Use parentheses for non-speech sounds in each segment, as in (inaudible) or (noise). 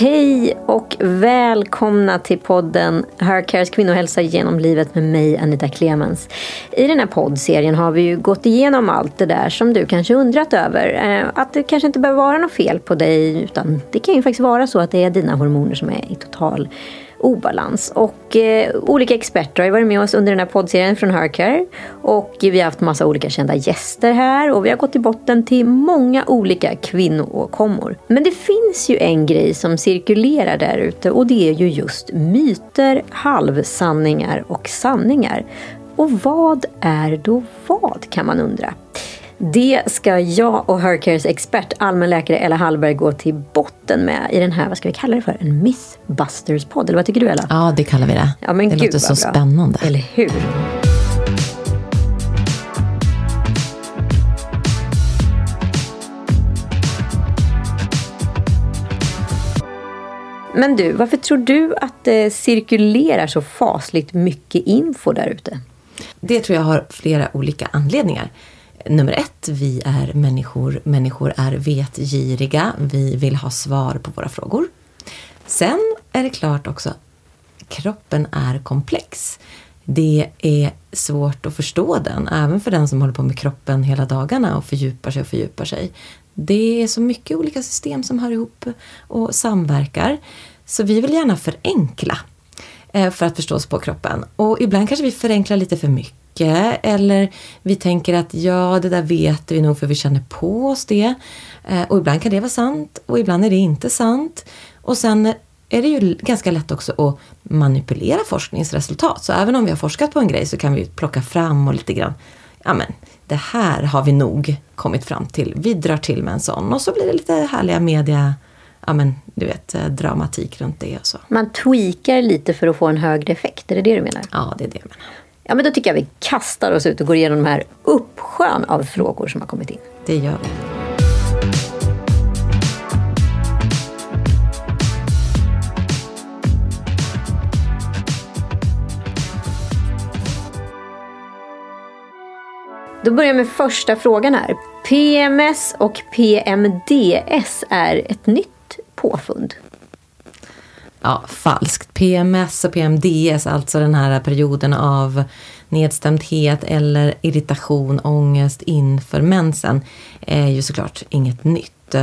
Hej och välkomna till podden Hercares kvinnohälsa genom livet med mig Anita Clemens. I den här poddserien har vi ju gått igenom allt det där som du kanske undrat över. Eh, att det kanske inte behöver vara något fel på dig utan det kan ju faktiskt vara så att det är dina hormoner som är i total obalans. Och eh, olika experter har varit med oss under den här poddserien från Hercare. Och vi har haft massa olika kända gäster här och vi har gått till botten till många olika kvinnoåkommor. Men det finns ju en grej som cirkulerar där ute och det är ju just myter, halvsanningar och sanningar. Och vad är då vad kan man undra? Det ska jag och Hercares expert, allmänläkare Ella Hallberg, gå till botten med i den här, vad ska vi kalla det för, en Mythbusters-podd? Eller vad tycker du Ella? Ja, det kallar vi det. Ja, men det gud, låter så bra. spännande. Eller hur? Men du, varför tror du att det cirkulerar så fasligt mycket info där ute? Det tror jag har flera olika anledningar. Nummer ett, vi är människor. Människor är vetgiriga. Vi vill ha svar på våra frågor. Sen är det klart också, kroppen är komplex. Det är svårt att förstå den, även för den som håller på med kroppen hela dagarna och fördjupar sig och fördjupar sig. Det är så mycket olika system som hör ihop och samverkar. Så vi vill gärna förenkla eh, för att förstå oss på kroppen. Och ibland kanske vi förenklar lite för mycket. Eller vi tänker att ja, det där vet vi nog för vi känner på oss det. Eh, Och ibland kan det vara sant och ibland är det inte sant. Och sen är det ju ganska lätt också att manipulera forskningsresultat. Så även om vi har forskat på en grej så kan vi plocka fram och lite grann, ja men det här har vi nog kommit fram till. Vi drar till med en sån och så blir det lite härliga media, ja men du vet eh, dramatik runt det och så. Man tweakar lite för att få en högre effekt, är det det du menar? Ja, det är det jag menar. Ja, men då tycker jag vi kastar oss ut och går igenom de här uppsjön av frågor som har kommit in. Det gör vi. Då börjar jag med första frågan här. PMS och PMDS är ett nytt påfund. Ja, falskt. PMS och PMDS, alltså den här perioden av nedstämdhet eller irritation, ångest inför mensen, är ju såklart inget nytt.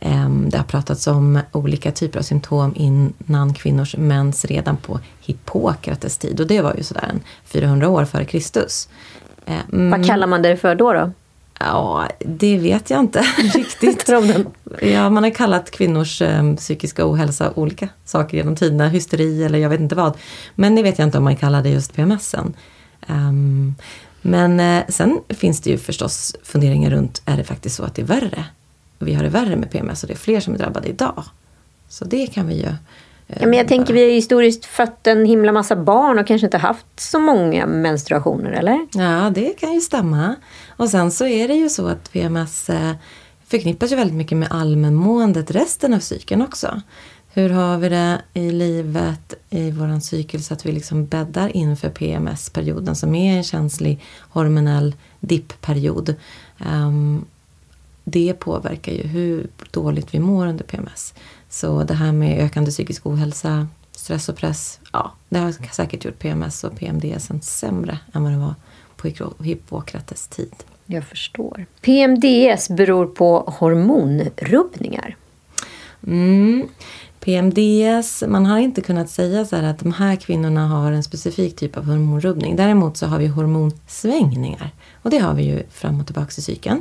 Ehm, det har pratats om olika typer av symptom innan kvinnors mens redan på Hippokrates tid och det var ju sådär 400 år före Kristus. Ehm, Vad kallar man det för då? då? Ja, det vet jag inte (laughs) riktigt. Ja, man har kallat kvinnors eh, psykiska ohälsa olika saker genom tiderna. Hysteri eller jag vet inte vad. Men det vet jag inte om man kallar det just PMSen. Ehm, men eh, sen finns det ju förstås funderingar runt, är det faktiskt så att det är värre? Vi har det värre med PMS och det är fler som är drabbade idag. Så det kan vi ju... eh, Ja, men jag tänker vi har historiskt fött en himla massa barn och kanske inte haft så många menstruationer, eller? Ja, det kan ju stämma. Och sen så är det ju så att PMS eh, förknippas ju väldigt mycket med allmänmåendet resten av cykeln också. Hur har vi det i livet, i våran cykel så att vi liksom bäddar inför PMS-perioden som är en känslig hormonell dippperiod. Um, det påverkar ju hur dåligt vi mår under PMS. Så det här med ökande psykisk ohälsa, stress och press, ja, det har säkert gjort PMS och PMDS sämre än vad det var på Hippokrates tid. Jag förstår. PMDS beror på hormonrubbningar. Mm. PMDS, man har inte kunnat säga så här att de här kvinnorna har en specifik typ av hormonrubbning. Däremot så har vi hormonsvängningar. Och det har vi ju fram och tillbaka i cykeln.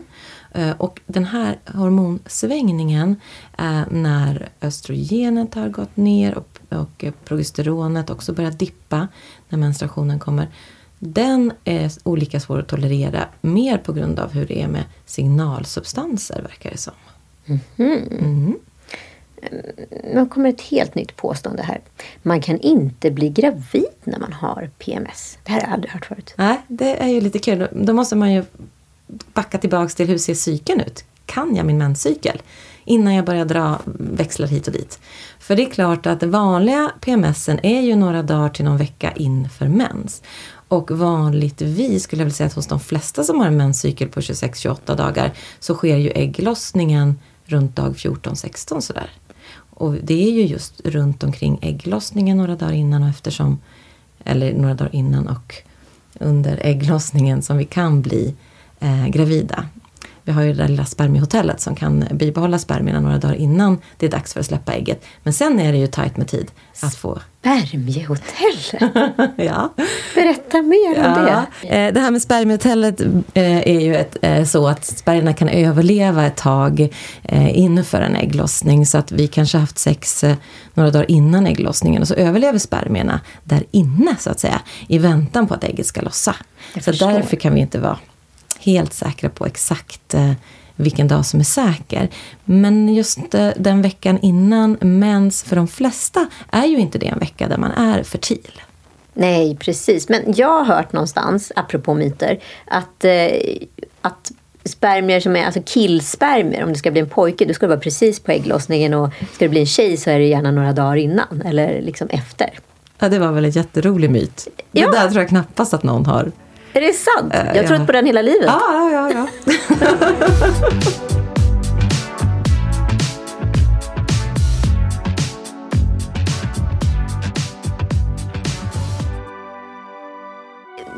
Eh, Och den här hormonsvängningen är när östrogenet har gått ner och, och progesteronet också börjar dippa när menstruationen kommer. Den är olika svår att tolerera mer på grund av hur det är med signalsubstanser verkar det som. Mm. Nu kommer ett helt nytt påstående här. Man kan inte bli gravid när man har PMS. Det här har jag aldrig hört förut. Nej, det är ju lite kul. Då- Då måste man ju backa tillbaks till hur ser cykeln ut? Kan jag min menscykel? Innan jag börjar dra växlar hit och dit. För det är klart att den vanliga PMSen är ju några dagar till någon vecka inför mens. Och vanligtvis skulle jag vilja säga att hos de flesta som har en menscykel på 26-28 dagar så sker ju ägglossningen runt dag 14-16 sådär. Och det är ju just runt omkring ägglossningen några dagar innan och eftersom, eller några dagar innan och under ägglossningen som vi kan bli eh, gravida. Vi har ju det där lilla spermiehotellet som kan bibehålla spermierna några dagar innan det är dags för att släppa ägget. Men sen är det ju tajt med tid att få... Spermiehotellet? (laughs) ja. Berätta mer om ja. det. Eh, det här med spermiehotellet eh, är ju ett, eh, så att spermierna kan överleva ett tag inför en ägglossning. Så att vi kanske haft sex några dagar innan ägglossningen och så överlever spermierna där inne så att säga i väntan på att ägget ska lossa. Jag så förstår. därför kan vi inte vara helt säkra på exakt eh, vilken dag som är säker. Men just eh, den veckan innan mens, för de flesta, är ju inte det en vecka där man är fertil. Nej, precis. Men jag har hört någonstans, apropå myter, att, eh, att spermier som är alltså killspermier, om det ska bli en pojke, då ska det vara precis på ägglossningen och ska det bli en tjej så är det gärna några dagar innan eller liksom efter. Ja, det var väl en jätterolig myt. Ja. Det där tror jag knappast att någon har. Är det sant? Eh, jag har ja. trott på den hela livet. Ja, ja, ja. ja.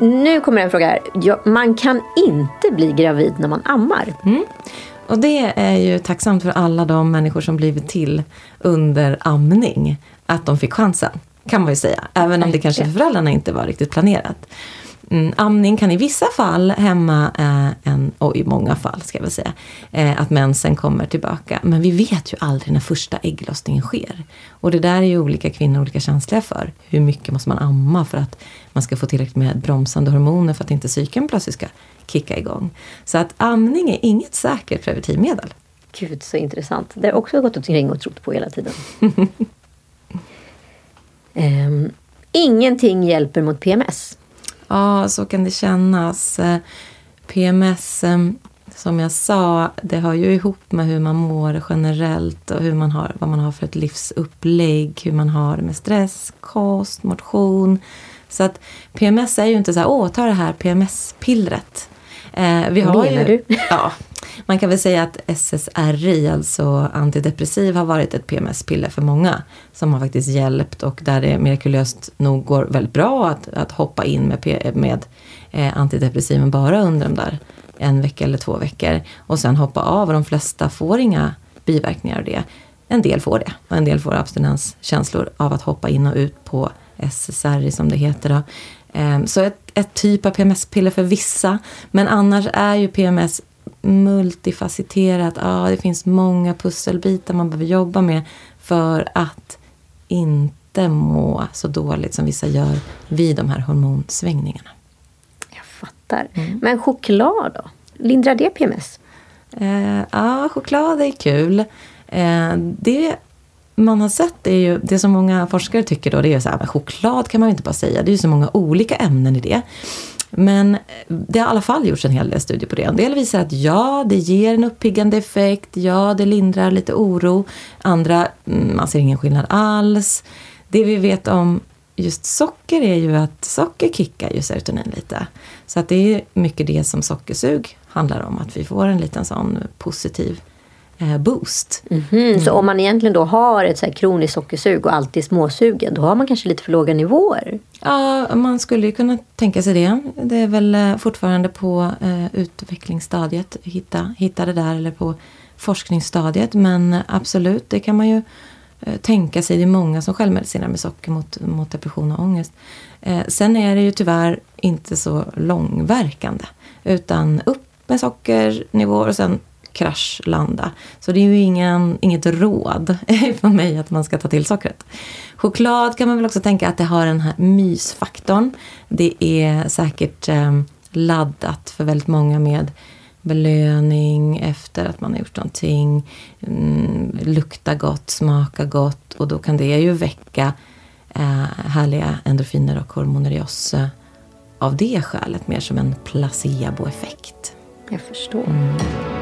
(laughs) Nu kommer en fråga här. Ja, man kan inte bli gravid när man ammar. Och det är ju tacksamt för alla de människor som blivit till under amning. Att de fick chansen, kan man ju säga. Även om det kanske för föräldrarna inte var riktigt planerat. Mm, amning kan i vissa fall hämma, eh, en, och i många fall ska jag väl säga, eh, att mensen kommer tillbaka. Men vi vet ju aldrig när första ägglossningen sker. Och det där är ju olika kvinnor olika känsliga för. Hur mycket måste man amma för att man ska få tillräckligt med bromsande hormoner för att inte cykeln plötsligt ska kicka igång. Så att amning är inget säkert preventivmedel. Gud så intressant. Det har jag också gått omkring och trott på hela tiden. (laughs) Ehm, ingenting hjälper mot PMS. Ja, så kan det kännas. Eh, PMS, eh, som jag sa, det hör ju ihop med hur man mår generellt och hur man har, vad man har för ett livsupplägg, hur man har det med stress, kost, motion. Så att PMS är ju inte så här, åh, ta det här PMS-pillret. Eh, vi har menar ju, du? (laughs) Ja, man kan väl säga att SSRI, alltså antidepressiv, har varit ett PMS-piller för många. Som har faktiskt hjälpt och där det mirakulöst nog går väldigt bra att, att hoppa in med, med eh, antidepressiven bara under de där en vecka eller två veckor. Och sen hoppa av och de flesta får inga biverkningar av det. En del får det och en del får abstinenskänslor av att hoppa in och ut på SSRI som det heter. Då. Ehm, Så ett, ett typ av PMS-piller för vissa. Men annars är ju PMS multifacetterat. Ja, det finns många pusselbitar man behöver jobba med för att inte må så dåligt som vissa gör vid de här hormonsvängningarna. Jag fattar. Men choklad då? Lindrar det PMS? Eh, ja, choklad är kul. Eh, det man har sett är ju, det som många forskare tycker då, det är ju så här, men choklad kan man ju inte bara säga, det är ju så många olika ämnen i det. Men det har i alla fall gjorts en hel del studier på det. En del visar att ja, det ger en uppiggande effekt, ja, det lindrar lite oro. Andra, mm, man ser ingen skillnad alls. Det vi vet om just socker är ju att socker kickar ju serotonin lite. Så att det är mycket det som sockersug handlar om, att vi får en liten sån positiv eh, boost. Mhm, Så om man egentligen då har ett så här kroniskt sockersug och alltid småsugen, då har man kanske lite för låga nivåer? Ja, man skulle ju kunna tänka sig det. Det är väl eh, fortfarande på eh, utvecklingsstadiet, hitta, hitta det där, eller på forskningsstadiet. Men absolut, det kan man ju eh, tänka sig. Det är många som självmedicinerar med socker mot, mot depression och ångest. Eh, sen är det ju tyvärr inte så långverkande. Utan upp med sockernivåer och sen kraschlanda. Så det är ju ingen, inget råd (laughs) från mig att man ska ta till sockret. Choklad kan man väl också tänka att det har den här mysfaktorn. Det är säkert eh, laddat för väldigt många med belöning efter att man har gjort någonting. Mm, lukta gott, smaka gott och då kan det ju väcka eh, härliga endorfiner och hormoner i oss eh, av det skälet, mer som en placeboeffekt. Jag förstår.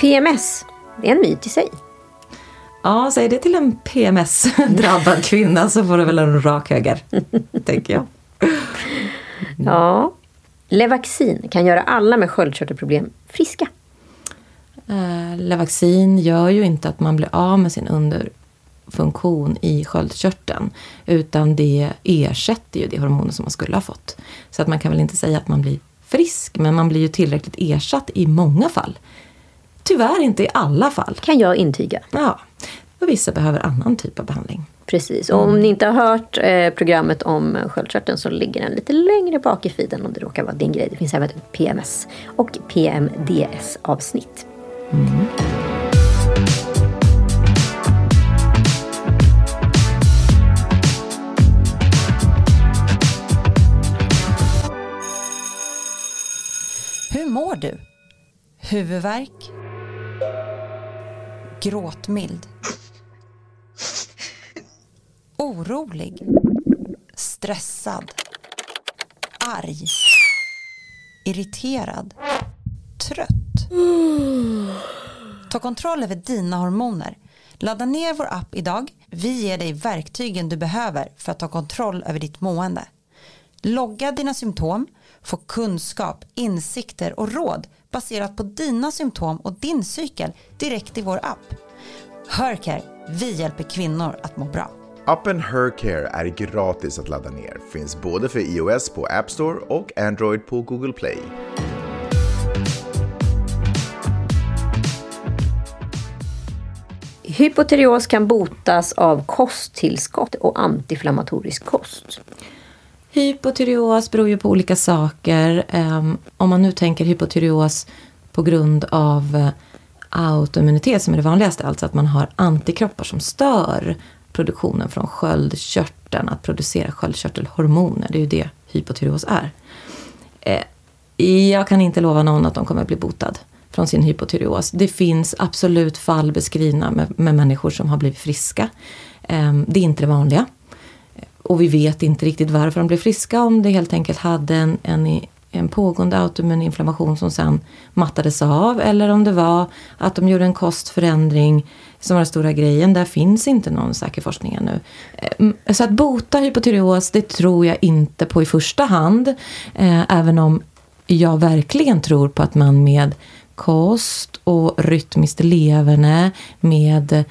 PMS, det är en myt i sig. Ja, säg det till en PMS-drabbad (laughs) kvinna så får du väl en rak höger, tänker jag. Ja. Levaxin kan göra alla med sköldkörtelproblem friska. Eh, Levaxin gör ju inte att man blir av med sin underfunktion i sköldkörteln. Utan det ersätter ju det hormonet som man skulle ha fått. Så att man kan väl inte säga att man blir frisk, men man blir ju tillräckligt ersatt i många fall. Tyvärr inte i alla fall. Kan jag intyga. Ja, och vissa behöver annan typ av behandling. Precis. Och om ni inte har hört eh, programmet om sköldkörteln så ligger den lite längre bak i feeden om det råkar vara din grej. Det finns även ett PMS och PMDS-avsnitt. Hur mår du? Huvudvärk? Gråtmild? Orolig? Stressad? Arg? Irriterad? Trött? Ta kontroll över dina hormoner. Ladda ner vår app idag. Vi ger dig verktygen du behöver för att ta kontroll över ditt mående. Logga dina symptom, få kunskap, insikter och råd baserat på dina symptom och din cykel direkt i vår app. Hörcare, vi hjälper kvinnor att må bra. Appen Hercare är gratis att ladda ner. Finns både för iOS på App Store och Android på Google Play. Hypotyreos kan botas av kosttillskott och antiinflammatorisk kost. Hypotyreos beror ju på olika saker. Ehm, om man nu tänker hypotyreos på grund av eh, autoimmunitet som är det vanligaste, alltså att man har antikroppar som stör produktionen från sköldkörteln, att producera sköldkörtelhormoner. Det är ju det hypotyreos är. Eh, jag kan inte lova någon att de kommer att bli botad från sin hypotyreos. Det finns absolut fall beskrivna med, med människor som har blivit friska. Ehm, det är inte det vanliga. Och vi vet inte riktigt varför de blev friska, om det helt enkelt hade en, en, en pågående autoimmun inflammation som sen mattades av, eller om det var att de gjorde en kostförändring som var den stora grejen. Där finns inte någon säker forskning ännu. Eh, så att bota hypotyreos, det tror jag inte på i första hand. Eh, Även om jag verkligen tror på att man med kost och rytmiskt leverne, med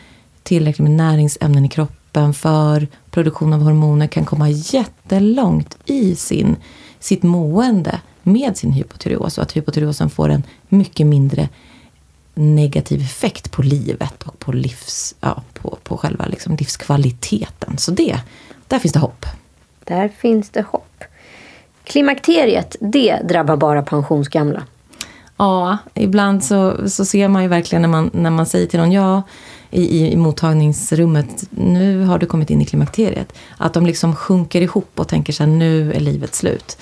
tillräckligt med näringsämnen i kroppen för produktion av hormoner kan komma jättelångt i sin, sitt mående med sin hypotyreos och att hypotyreosen får en mycket mindre negativ effekt på livet och på, livs, ja, på, på själva liksom livskvaliteten. Så det, där finns det hopp. Där finns det hopp. Klimakteriet, det drabbar bara pensionsgamla. Ja, ibland så, så ser man ju verkligen när man, när man säger till någon ja i, i mottagningsrummet, nu har du kommit in i klimakteriet. Att de liksom sjunker ihop och tänker så här, nu är livet slut.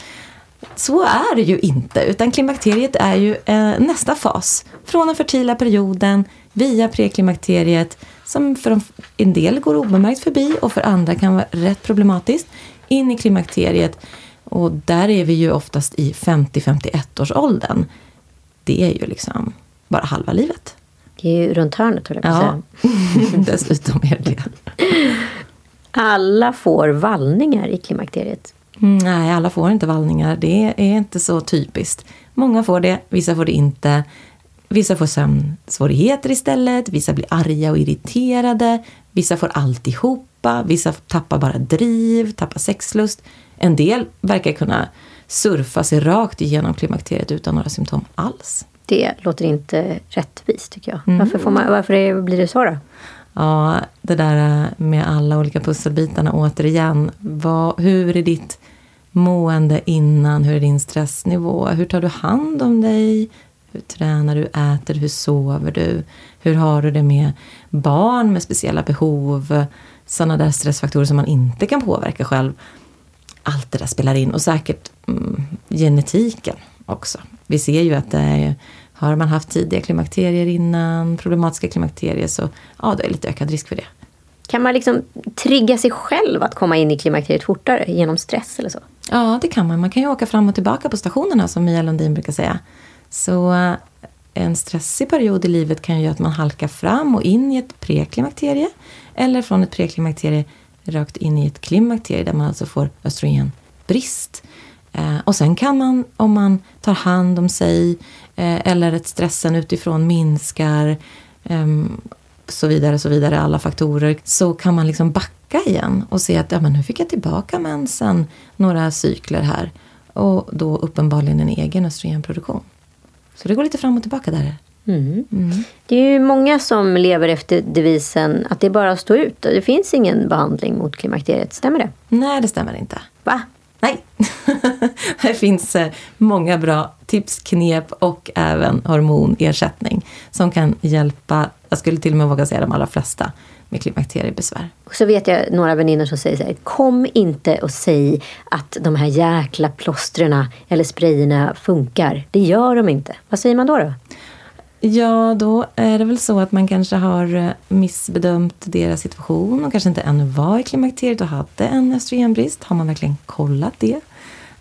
Så är det ju inte, utan klimakteriet är ju eh, nästa fas. Från den fertila perioden via preklimakteriet, som för en del går obemärkt förbi och för andra kan vara rätt problematiskt, in i klimakteriet. Och där är vi ju oftast i 50-51 års åldern. Det är ju liksom bara halva livet. Det är ju runt hörnet, höll jag på att Ja, säga. (laughs) dessutom är det det. Alla får vallningar i klimakteriet. Mm, Nej, alla får inte vallningar. Det är inte så typiskt. Många får det, vissa får det inte. Vissa får sömnsvårigheter istället, vissa blir arga och irriterade, vissa får alltihopa, vissa tappar bara driv, tappar sexlust. En del verkar kunna surfa sig rakt igenom klimakteriet utan några symptom alls. Det låter inte rättvist tycker jag. Varför, får man, varför är, blir det så då? Ja, det där med alla olika pusselbitarna återigen. Vad, hur är ditt mående innan? Hur är din stressnivå? Hur tar du hand om dig? Hur tränar du? Äter Hur sover du? Hur har du det med barn med speciella behov? Sådana där stressfaktorer som man inte kan påverka själv. Allt det där spelar in och säkert mm, genetiken också. Vi ser ju att det är, har man haft tidiga klimakterier innan, problematiska klimakterier, så ja, det är lite ökad risk för det. Kan man liksom trigga sig själv att komma in i klimakteriet fortare genom stress eller så? Ja, det kan man. Man kan ju åka fram och tillbaka på stationerna som Mia Lundin brukar säga. Så en stressig period i livet kan ju göra att man halkar fram och in i ett preklimakterie. Eller från ett preklimakterie rakt in i ett klimakterie där man alltså får östrogenbrist. Eh, och sen kan man, om man tar hand om sig eh, eller att stressen utifrån minskar, ehm, så vidare, så vidare, alla faktorer, så kan man liksom backa igen och se att ja, men nu fick jag tillbaka mensen några cykler här. Och då uppenbarligen en egen östrogenproduktion. Så det går lite fram och tillbaka där. Mm. Det är ju många som lever efter devisen att det är bara att stå ut och det finns ingen behandling mot klimakteriet. Stämmer det? Nej, det stämmer inte. Va? Nej. (laughs) det finns eh, många bra tips, knep och även hormonersättning som kan hjälpa, jag skulle till och med våga säga de allra flesta, med klimakteriebesvär. Och så vet jag några väninnor som säger så här, kom inte och säg att de här jäkla plåstren eller sprayerna funkar. Det gör de inte. Vad säger man då? då? Ja, då är det väl så att man kanske har eh, missbedömt deras situation och kanske inte ännu var i klimakteriet och hade en östrogenbrist. Har man verkligen kollat det?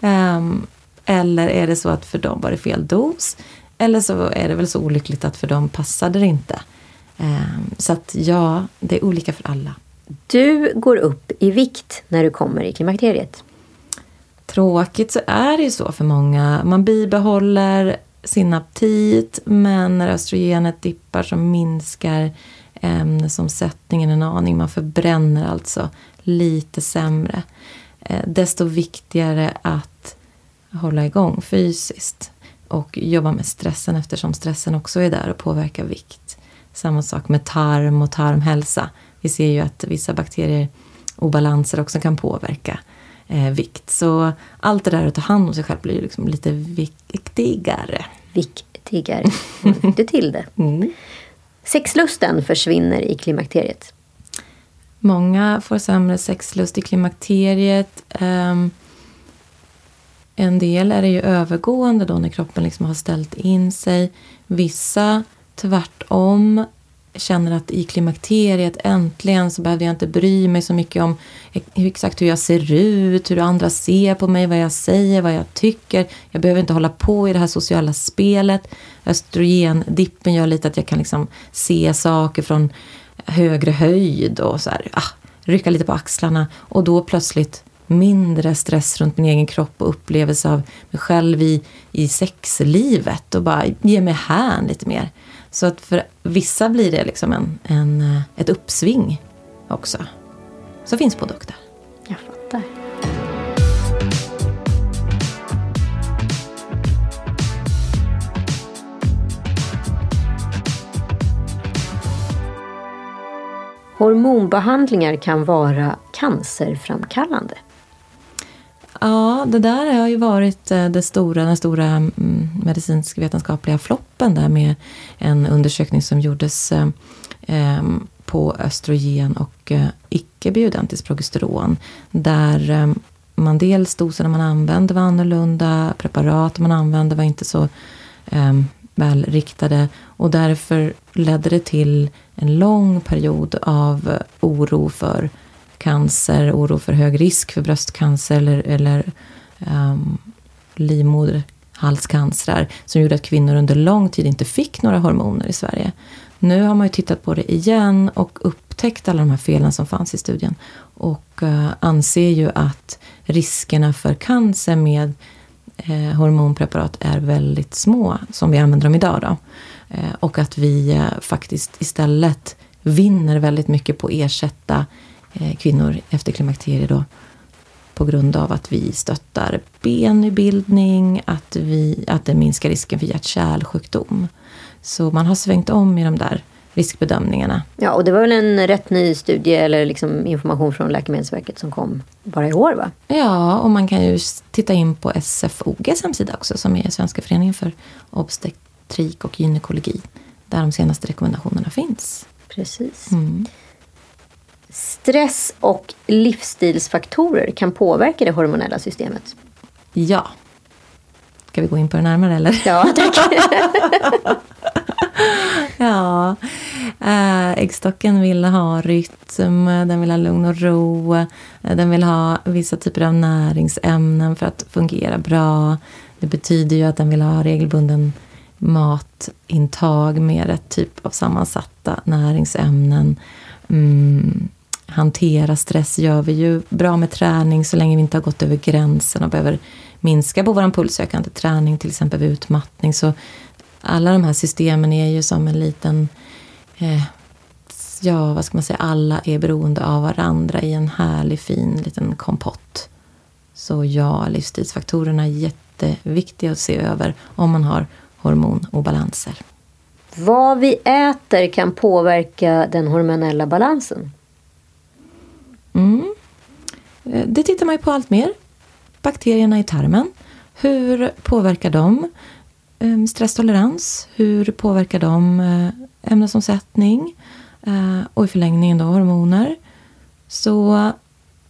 Um, eller är det så att för dem var det fel dos? Eller så är det väl så olyckligt att för dem passade det inte. Um, så att ja, det är olika för alla. Du går upp i vikt när du kommer i klimakteriet. Tråkigt så är det ju så för många. Man bibehåller sin aptit men när östrogenet dippar så minskar ämnesomsättningen en aning. Man förbränner alltså lite sämre. Eh, desto viktigare att hålla igång fysiskt och jobba med stressen eftersom stressen också är där och påverkar vikt. Samma sak med tarm och tarmhälsa. Vi ser ju att vissa bakterier obalanser också kan påverka eh, vikt. Så allt det där att ta hand om sig själv blir liksom lite viktigare. Viktigare. Mm, du till det. (laughs) Mm. Sexlusten försvinner i klimakteriet. Många får sämre sexlust i klimakteriet. Um, en del är det ju övergående då när kroppen liksom har ställt in sig. Vissa tvärtom känner att i klimakteriet äntligen så behövde jag inte bry mig så mycket om exakt hur jag ser ut, hur andra ser på mig, vad jag säger, vad jag tycker. Jag behöver inte hålla på i det här sociala spelet. Östrogendippen gör lite att jag kan liksom se saker från högre höjd och så här, ah, rycka lite på axlarna och då plötsligt mindre stress runt min egen kropp och upplevelse av mig själv i, i sexlivet och bara ge mig hän lite mer. Så att för vissa blir det liksom en, en, eh, ett uppsving också. Så finns produkter. Jag fattar. Hormonbehandlingar kan vara cancerframkallande. Ja, det där har ju varit eh, det stora, den stora mm, medicinsk-vetenskapliga floppen där med en undersökning som gjordes eh, ehm, på östrogen och eh, icke-bioidentiskt progesteron. Där man dels doserna man använde var annorlunda, preparat man använde var inte så ehm, välriktade väl riktade och därför ledde det till en lång period av oro för cancer, oro för hög risk för bröstcancer eller, eller ehm, um, livmoderhalscancer som gjorde att kvinnor under lång tid inte fick några hormoner i Sverige. Nu har man ju tittat på det igen och upptäckt alla de här felen som fanns i studien och uh, anser ju att riskerna för cancer med eh, hormonpreparat är väldigt små, som vi använder dem idag. Då. Eh, och att vi eh, faktiskt istället vinner väldigt mycket på att ersätta kvinnor efter klimakteriet då på grund av att vi stöttar bennybildning, att, vi, att det minskar risken för hjärt-kärlsjukdom. Så man har svängt om i de där riskbedömningarna. Ja, och det var väl en rätt ny studie eller liksom information från Läkemedelsverket som kom bara i år va? Ja, och man kan ju titta in på SFOGs hemsida också som är Svenska föreningen för obstetrik och gynekologi. Där de senaste rekommendationerna finns. Precis. Mm. Stress och livsstilsfaktorer kan påverka det hormonella systemet. Ja. Ska vi gå in på det närmare eller? Ja, (laughs) tack. ja. Äh, äggstocken vill ha rytm, den vill ha lugn och ro. Den vill ha vissa typer av näringsämnen för att fungera bra. Det betyder ju att den vill ha regelbunden matintag med rätt typ av sammansatta näringsämnen. Mm hantera stress gör vi ju bra med träning så länge vi inte har gått över gränsen och behöver minska på vår pulsökande träning, till exempel vid utmattning. Så alla de här systemen är ju som en liten eh, ja, vad ska man säga, alla är beroende av varandra i en härlig fin liten kompott. Så ja, livsstilsfaktorerna är jätteviktiga att se över om man har hormonobalanser. Vad vi äter kan påverka den hormonella balansen? Mm. Eh, det tittar man ju på allt mer. Bakterierna i tarmen. Hur påverkar de ehm, stresstolerans? Hur påverkar de eh, ämnesomsättning? Eh, och i förlängningen då hormoner. Så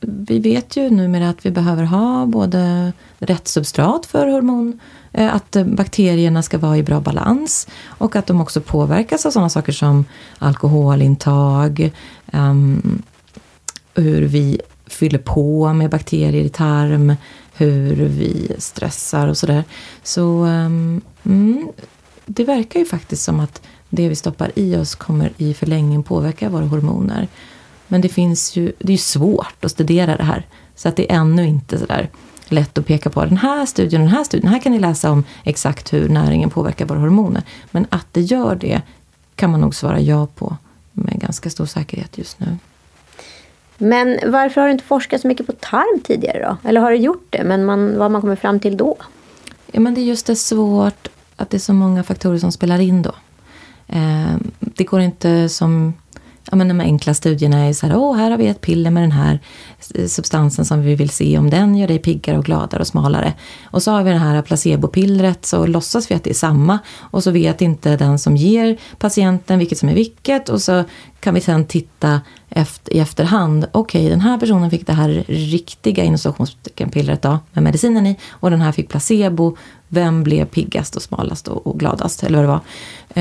vi vet ju numera att vi behöver ha både rätt substrat för hormon, att bakterierna ska vara i bra balans och att de också påverkas av sådana saker som alkoholintag, um, hur vi fyller på med bakterier i tarm, hur vi stressar och sådär. Så um, mm, det verkar ju faktiskt som att det vi stoppar i oss kommer i förlängningen påverka våra hormoner. Men det finns ju, det är ju svårt att studera det här. Så att det är ännu inte sådär lätt att peka på den här studien den här studien. Här kan ni läsa om exakt hur näringen påverkar våra hormoner. Men att det gör det kan man nog svara ja på med ganska stor säkerhet just nu. Men varför har du inte forskat så mycket på tarm tidigare då? Eller har du gjort det, men man, vad har man kommit fram till då? Ja, men det är just det svårt att det är så många faktorer som spelar in då. Eh, det går inte som ja, men de enkla studierna är så här, åh, här har vi ett piller med den här substansen som vi vill se om den gör dig piggare och gladare och smalare. Och så har vi det här placebopillret så låtsas vi att det är samma och så vet inte den som ger patienten vilket som är vilket och så kan vi sen titta efter, i efterhand, okej okay, den här personen fick det här riktiga innovationspillret då med medicinen i och den här fick placebo. Vem blev piggast och smalast och, och gladast eller vad det var.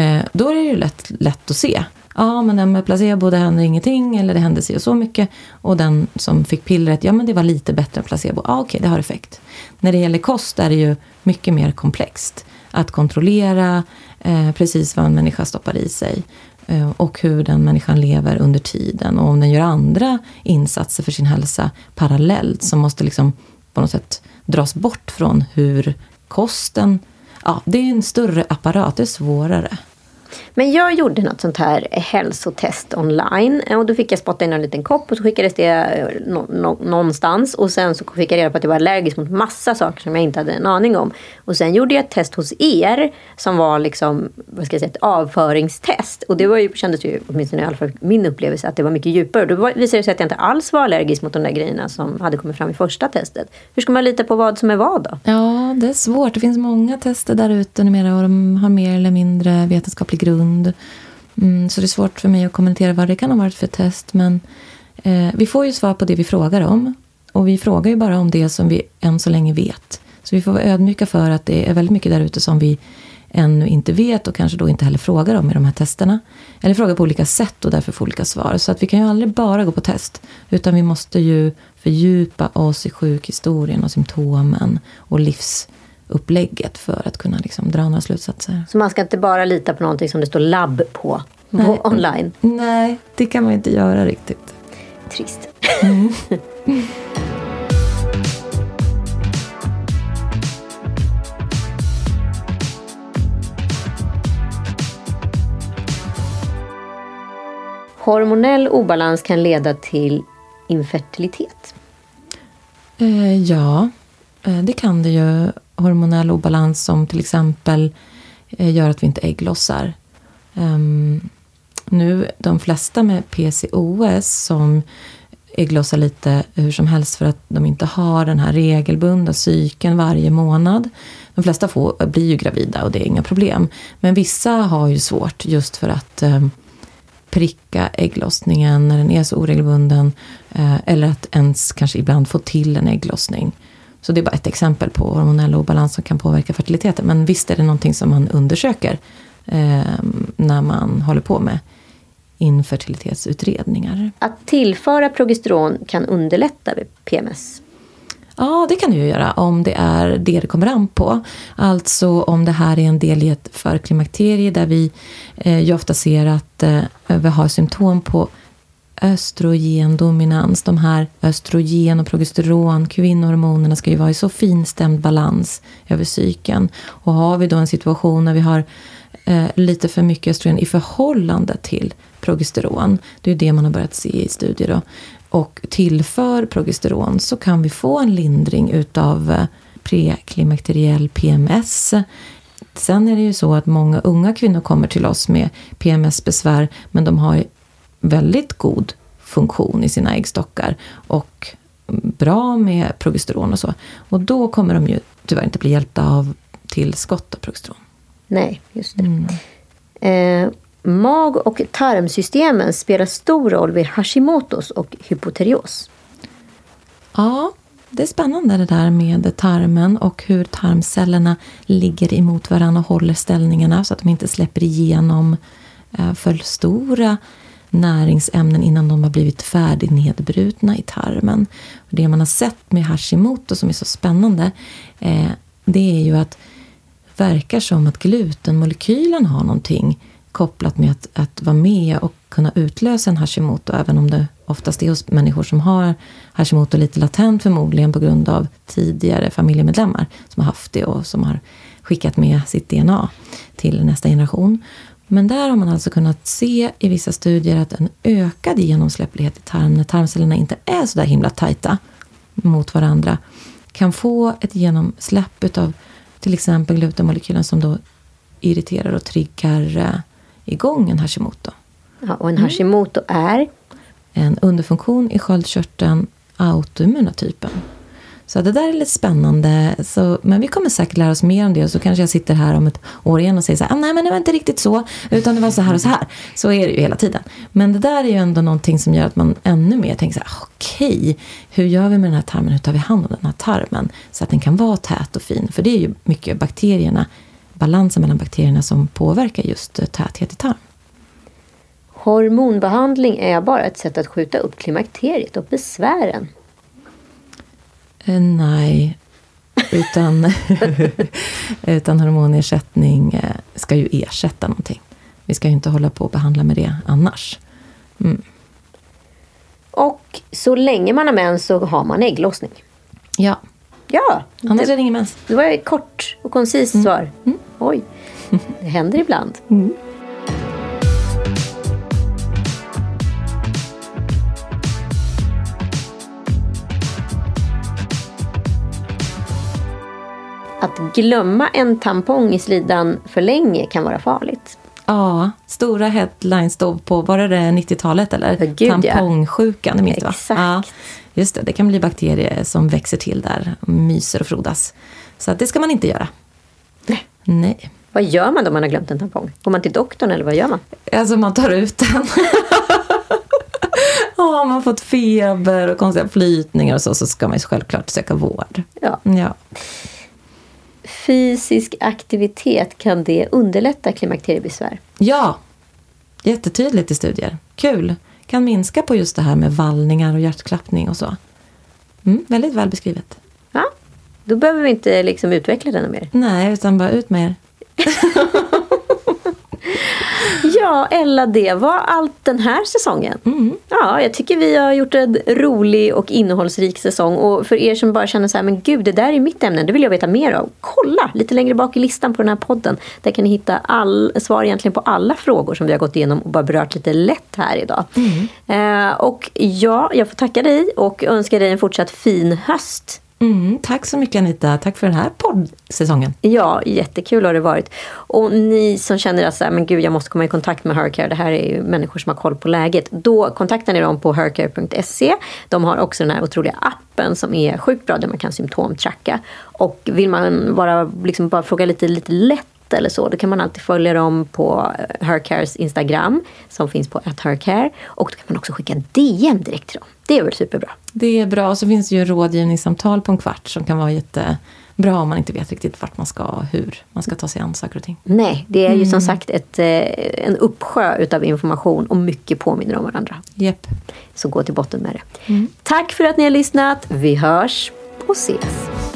Eh, då är det ju lätt, lätt att se ja men den med placebo det hände ingenting eller det hände sig och så mycket. Och den som fick pillret, ja men det var lite bättre än placebo. Ja okej, okay, det har effekt. När det gäller kost är det ju mycket mer komplext. Att kontrollera eh, precis vad en människa stoppar i sig. Eh, och hur den människan lever under tiden. Och om den gör andra insatser för sin hälsa parallellt som måste liksom på något sätt dras bort från hur kosten Ja, det är en större apparat, det är svårare. Men jag gjorde något sånt här hälsotest online. Eh, och då fick jag spotta in en liten kopp och så skickades det eh, någonstans. Och sen så fick jag reda på att jag var allergisk mot massa saker som jag inte hade en aning om. Och sen gjorde jag ett test hos er som var liksom, vad ska jag säga, ett avföringstest. Och det var ju, kändes ju, åtminstone i alla fall min upplevelse, att det var mycket djupare. Då visade det sig att jag inte alls var allergisk mot de där grejerna som hade kommit fram i första testet. Hur ska man lita på vad som är vad då? Ja, det är svårt. Det finns många tester där ute numera och de har mer eller mindre vetenskaplig grund. Mm, så det är svårt för mig att kommentera vad det kan ha varit för test. Men eh, vi får ju svar på det vi frågar om. Och vi frågar ju bara om det som vi än så länge vet. Så vi får vara ödmjuka för att det är väldigt mycket där ute som vi ännu inte vet och kanske då inte heller frågar om i de här testerna. Eller frågar på olika sätt och därför får olika svar. Så att vi kan ju aldrig bara gå på test. Utan vi måste ju fördjupa oss i sjukhistorien och symptomen och livs upplägget för att kunna liksom dra några slutsatser. Så man ska inte bara lita på någonting som det står labb på, Nej. online? Nej, det kan man inte göra riktigt. Trist. Mm. Hormonell obalans kan leda till infertilitet. Eh, ja, eh, det kan det ju hormonell obalans som till exempel eh, gör att vi inte ägglossar. Um, nu, de flesta med PCOS som ägglossar lite hur som helst för att de inte har den här regelbundna cykeln varje månad. De flesta får, blir ju gravida och det är inga problem. Men vissa har ju svårt just för att eh, pricka ägglossningen när den är så oregelbunden. Eh, eller att ens kanske ibland få till en ägglossning. Så det är bara ett exempel på hormonell obalans som kan påverka fertiliteten. Men visst är det någonting som man undersöker eh, när man håller på med infertilitetsutredningar. Att tillföra progesteron kan underlätta vid PMS? Ja, det kan det ju göra om det är det det kommer an på. Alltså om det här är en del i ett förklimakterie där vi eh, ju ofta ser att eh, vi har symptom på östrogendominans. De här östrogen och progesteron, kvinnohormonerna ska ju vara i så finstämd balans över cykeln. Och har vi då en situation där vi har eh, lite för mycket östrogen i förhållande till progesteron, det är ju det man har börjat se i studier då, och tillför progesteron så kan vi få en lindring utav eh, preklimakteriell PMS. Sen är det ju så att många unga kvinnor kommer till oss med PMS-besvär men de har väldigt god funktion i sina äggstockar och bra med progesteron och så. Och då kommer de ju tyvärr inte bli hjälpta av tillskott av progesteron. Nej, just det. Mm. Eh, mag och tarmsystemen spelar stor roll vid Hashimotos och hypoterios. Ja, det är spännande det där med tarmen och hur tarmcellerna ligger emot varandra och håller ställningarna så att de inte släpper igenom eh, för stora näringsämnen innan de har blivit färdignedbrutna i tarmen. Det man har sett med Hashimoto som är så spännande eh, det är ju att det verkar som att glutenmolekylen har någonting kopplat med att, att vara med och kunna utlösa en Hashimoto, även om det oftast är hos människor som har Hashimoto lite latent förmodligen på grund av tidigare familjemedlemmar som har haft det och som har skickat med sitt DNA till nästa generation. Men där har man alltså kunnat se i vissa studier att en ökad genomsläpplighet i tarmen, när tarmcellerna inte är så där himla tajta mot varandra, kan få ett genomsläpp utav till exempel glutenmolekylen som då irriterar och triggar eh, igång en Hashimoto. Ja, och en Hashimoto mm. är? En underfunktion i sköldkörteln, autoimmuna typen. Så det där är lite spännande. Så, men vi kommer säkert lära oss mer om det. Och så kanske jag sitter här om ett år igen och säger så här, ah, nej men det var inte riktigt så. Utan det var så här och så här. Så är det ju hela tiden. Men det där är ju ändå någonting som gör att man ännu mer tänker så här, okej, okay, hur gör vi med den här tarmen? Hur tar vi hand om den här tarmen? Så att den kan vara tät och fin. För det är ju mycket bakterierna, balansen mellan bakterierna som påverkar just täthet i tarm. Hormonbehandling är bara ett sätt att skjuta upp klimakteriet och besvären. Eh, nej, utan, (laughs) utan hormonersättning eh, ska ju ersätta någonting. Vi ska ju inte hålla på och behandla med det annars. Mm. Och så länge man har mens så har man ägglossning. Ja. Ja. Annars det, är det ingen mens. Det var ett kort och koncist mm. svar. Mm. Oj. Det händer ibland. Att glömma en tampong i slidan för länge kan vara farligt. Ja, stora headlines då på, var det 90-talet eller? Gud, Tampongsjukan, det minns va? Ja, just det, det kan bli bakterier som växer till där, och myser och frodas. Så det ska man inte göra. Nej. Nej. Vad gör man då man har glömt en tampong? Går man till doktorn eller vad gör man? Alltså man tar ut den. (laughs) Har man fått feber och konstiga flytningar och så, så ska man ju självklart söka vård. Ja. ja fysisk aktivitet, kan det underlätta klimakteriebesvär? Ja, jättetydligt i studier. Kul! Kan minska på just det här med vallningar och hjärtklappning och så. Mm, väldigt väl beskrivet. Ja, då behöver vi inte liksom utveckla den mer. Nej, utan bara ut med er. (laughs) Ja, Ella, det var allt den här säsongen. Mm. Ja, jag tycker vi har gjort en rolig och innehållsrik säsong. Och för er som bara känner så här, men gud, det där är mitt ämne, det vill jag veta mer av. Kolla lite längre bak i listan på den här podden. Där kan ni hitta all, svar egentligen på alla frågor som vi har gått igenom och bara berört lite lätt här idag. Mm. Eh, och ja, jag får tacka dig och önska dig en fortsatt fin höst. Mm, tack så mycket Anita. Tack för den här poddsäsongen. Ja, jättekul har det varit. Och ni som känner att men gud, jag måste komma i kontakt med Hercare. Det här är ju människor som har koll på läget. Då kontaktar ni dem på hercare.se. De har också den här otroliga appen som är sjukt bra där man kan symptomtracka. Och vill man bara, liksom, bara fråga lite, lite lätt eller så, då kan man alltid följa dem på Hercares Instagram som finns på athercare. Och då kan man också skicka DM direkt till dem. Det är väl superbra. Det är bra. Och så finns det ju rådgivningssamtal på en kvart som kan vara jättebra om man inte vet riktigt vart man ska och hur man ska ta sig an saker och ting. Nej, det är ju mm. som sagt ett, eh, en uppsjö utav information och mycket påminner om varandra. Yep. Så gå till botten med det. Mm. Tack för att ni har lyssnat. Vi hörs och ses.